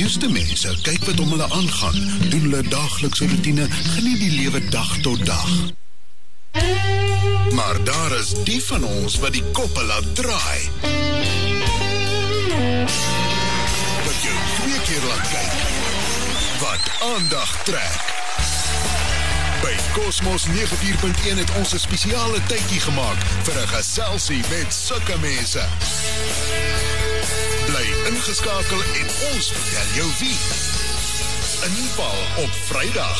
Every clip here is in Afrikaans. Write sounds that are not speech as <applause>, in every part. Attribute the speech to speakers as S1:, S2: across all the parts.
S1: meeste mense kyk wat om hulle aangaan, doen hulle daaglikse roetine, geniet die lewe dag tot dag. Maar daar is die van ons wat die koppe laat draai. Wat jou twee keer laat kyk. Wat aandag trek. By Cosmos 94.1 het ons 'n spesiale tydjie gemaak vir 'n geselsie met sulke mense. Ingeskakel en ons vertel jou wie. Inval op Vrydag.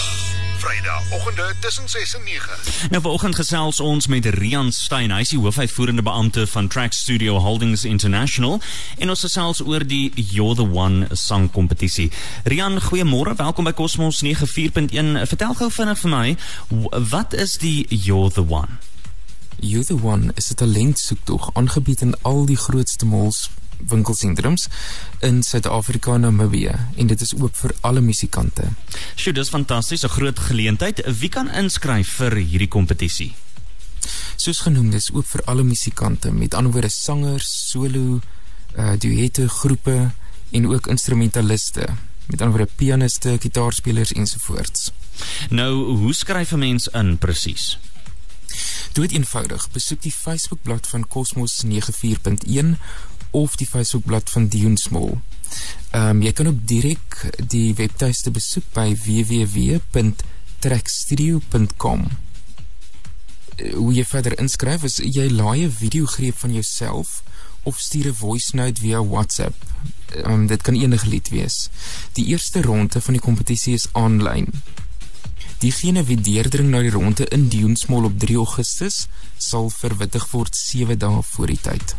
S1: Vrydagoggende tussen 6 en 9.
S2: Nou vanoggend gesels ons met Rian Stein, hy is die hoofuitvoerende beampte van Track Studio Holdings International en ons gesels oor die You're the One sangkompetisie. Rian, goeiemôre, welkom by Cosmos 94.1. Vertel gou vinnig vir my, wat is die You're the One?
S3: You're the One is 'n talentsoektog aangebied in al die grootste malls winkelsentrums in Suid-Afrika en Namibië en dit is oop vir alle musikante.
S2: Sjoe, dis fantasties, 'n groot geleentheid. Wie kan inskryf vir hierdie kompetisie?
S3: Soos genoem, dis oop vir alle musikante, met ander woorde sangers, solo, uh duette, groepe en ook instrumentaliste, met ander woorde pianiste, gitaarspelers ensovoorts.
S2: Nou, hoe skryf 'n mens in presies?
S3: Dood eenvoudig, besoek die Facebookblad van Cosmos 94.1 of die Facebookblad van Dion Small. Ehm um, jy kan ook direk die webtuiste besoek by www.trackstudio.com. Eh, hoe jy verder inskryf is jy laai 'n videogreep van jouself of stuur 'n voice note via WhatsApp. Ehm um, dit kan enige lied wees. Die eerste ronde van die kompetisie is aanlyn. Diegene wie deurdring na die ronde in Dion Small op 3 Augustus sal verwittig word 7 dae voor die tyd.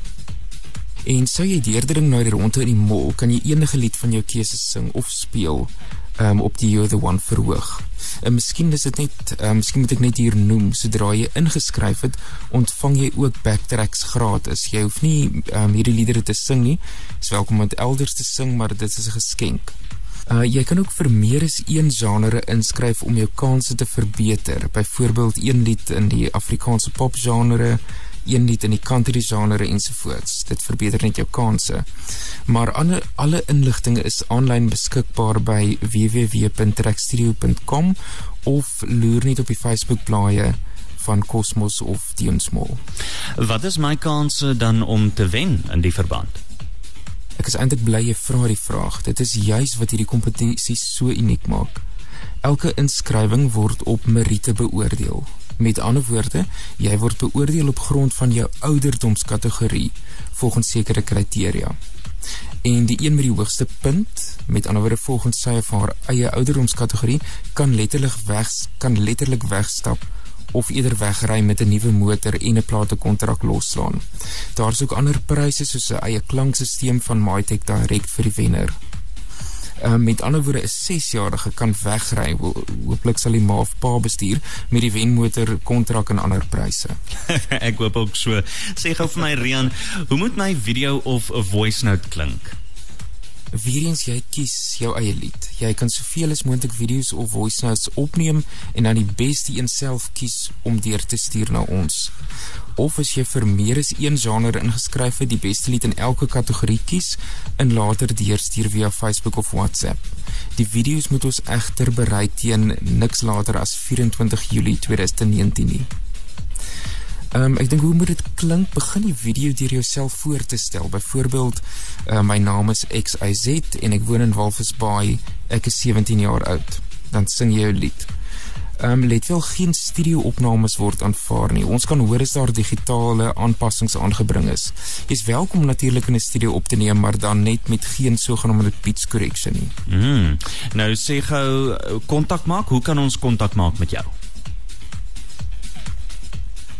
S3: En sou jy deurdring na die ronde in die mall, kan jy enige lied van jou keuse sing of speel um, op die You're the One verhoog. En miskien is dit net, um, miskien moet ek net hier noem, sodra jy ingeskryf het, ontvang jy ook backtracks gratis. Jy hoef nie um, hierdie liedere te sing nie. Dis welkom om dit elders te sing, maar dit is 'n geskenk. Uh, jy kan ook vir meer as een genre inskryf om jou kanse te verbeter. Byvoorbeeld een lied in die Afrikaanse pop een lied in die country genre ensovoorts. Dit verbeter net jou kanse. Maar alle alle inligting is aanlyn beskikbaar by www.trackstudio.com of loer net op die Facebook blaaie van Cosmos of Dionsmall.
S2: Wat is my kanse dan om te wen in die verband?
S3: Ek is eintlik bly jy vra die vraag. Dit is juis wat hierdie kompetisie so uniek maak. Elke inskrywing word op meriete beoordeel. Met ander woorde, jy word beoordeel op grond van jou ouderdomskategorie volgens sekere kriteria. En die een met die hoogste punt, met ander woorde volgens sy of haar eie ouderdomskategorie, kan letterlik weg kan letterlik wegstap of eerder wegry met 'n nuwe motor en 'n platekontrak losslaan. Daar's ook ander pryse soos 'n eie klankstelsel van Mytek direk vir die wenner. Uh, met ander woorde 'n 6-jarige kan wegry. Ho hooplik sal die ma of pa bestuur met die wenmotor kontrak en ander pryse. <laughs>
S2: Ek hoop ook so. Sê gou vir my Rian, hoe moet my video of 'n voice note klink?
S3: Weerens jy kies jou eie lied. Jy kan soveel as moontlik video's of voice notes opneem en dan die beste een self kies om deur te stuur na ons. Of as jy vir meer as een genre ingeskryf het, die beste lied in elke kategorie kies en later deurstuur via Facebook of WhatsApp. Die video's moet ons egter berei teen niks later as 24 Julie 2019 nie. Ehm um, ek dink hoe moet dit klink? Begin die video deur jouself voor te stel. Byvoorbeeld, uh, my naam is XYZ en ek woon in Walvis Bay. Ek is 17 jaar oud. Dan sing jy jou lied. Ehm um, let wel geen studio-opnames word aanvaar nie. Ons kan hoor as daar digitale aanpassings aangebring is. Jy's welkom natuurlik in 'n studio op te neem, maar dan net met geen sogenaamde pitch correction nie.
S2: Mm. Nou sê gou kontak maak. Hoe kan ons kontak maak met jou?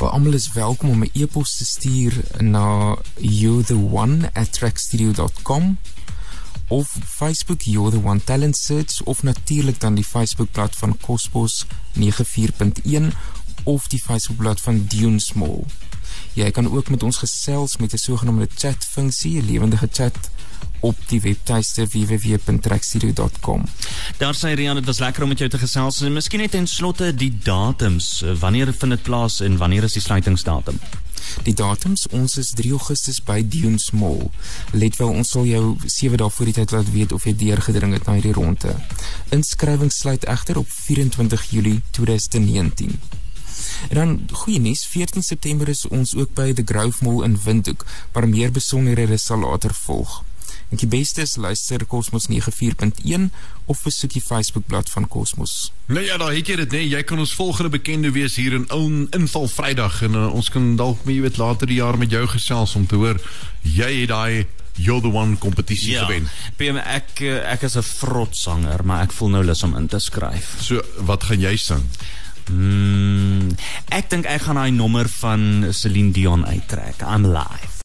S3: Maar almal is welkom om 'n e-pos te stuur na youtheone@trackstudio.com of Facebook You're the One Talent Search of natuurlik dan die Facebookblad van Cosmos 94.1 of die Facebookblad van Dune Small. Jy kan ook met ons gesels met 'n sogenaamde chat funksie, 'n lewendige chat op die webtuiste www.trackstudio.com.
S2: Daar sê Rian, dit was lekker om met jou te gesels en miskien net ten slotte die datums. Wanneer vind dit plaas en wanneer is die sluitingsdatum?
S3: Die datums, ons is 3 Augustus by Dunes Mall. Let wel, ons sal jou 7 dae voor die tyd laat weet of jy deurgedring het na hierdie ronde. Inskrywings sluit egter op 24 Julie 2019. En dan goeie nuus, 14 September is ons ook by The Grove Mall in Windhoek, maar meer besonderhede sal later volg. En die beste is luister Cosmos 94.1 of besoek die Facebookblad van Cosmos.
S1: Nou ja, daar het jy dit, nee, jy kan ons volgende bekende wees hier in in inval Vrydag en uh, ons kan dalk met jy weet later die jaar met jou gesels om te hoor jy het daai You're the One kompetisie ja, gewen.
S2: PM ek eh, ek is 'n vrot sanger, maar ek voel nou lus om in te skryf.
S1: So, wat gaan jy sing?
S2: Mm, ek dink ek gaan daai nommer van Celine Dion uittrek. I'm live.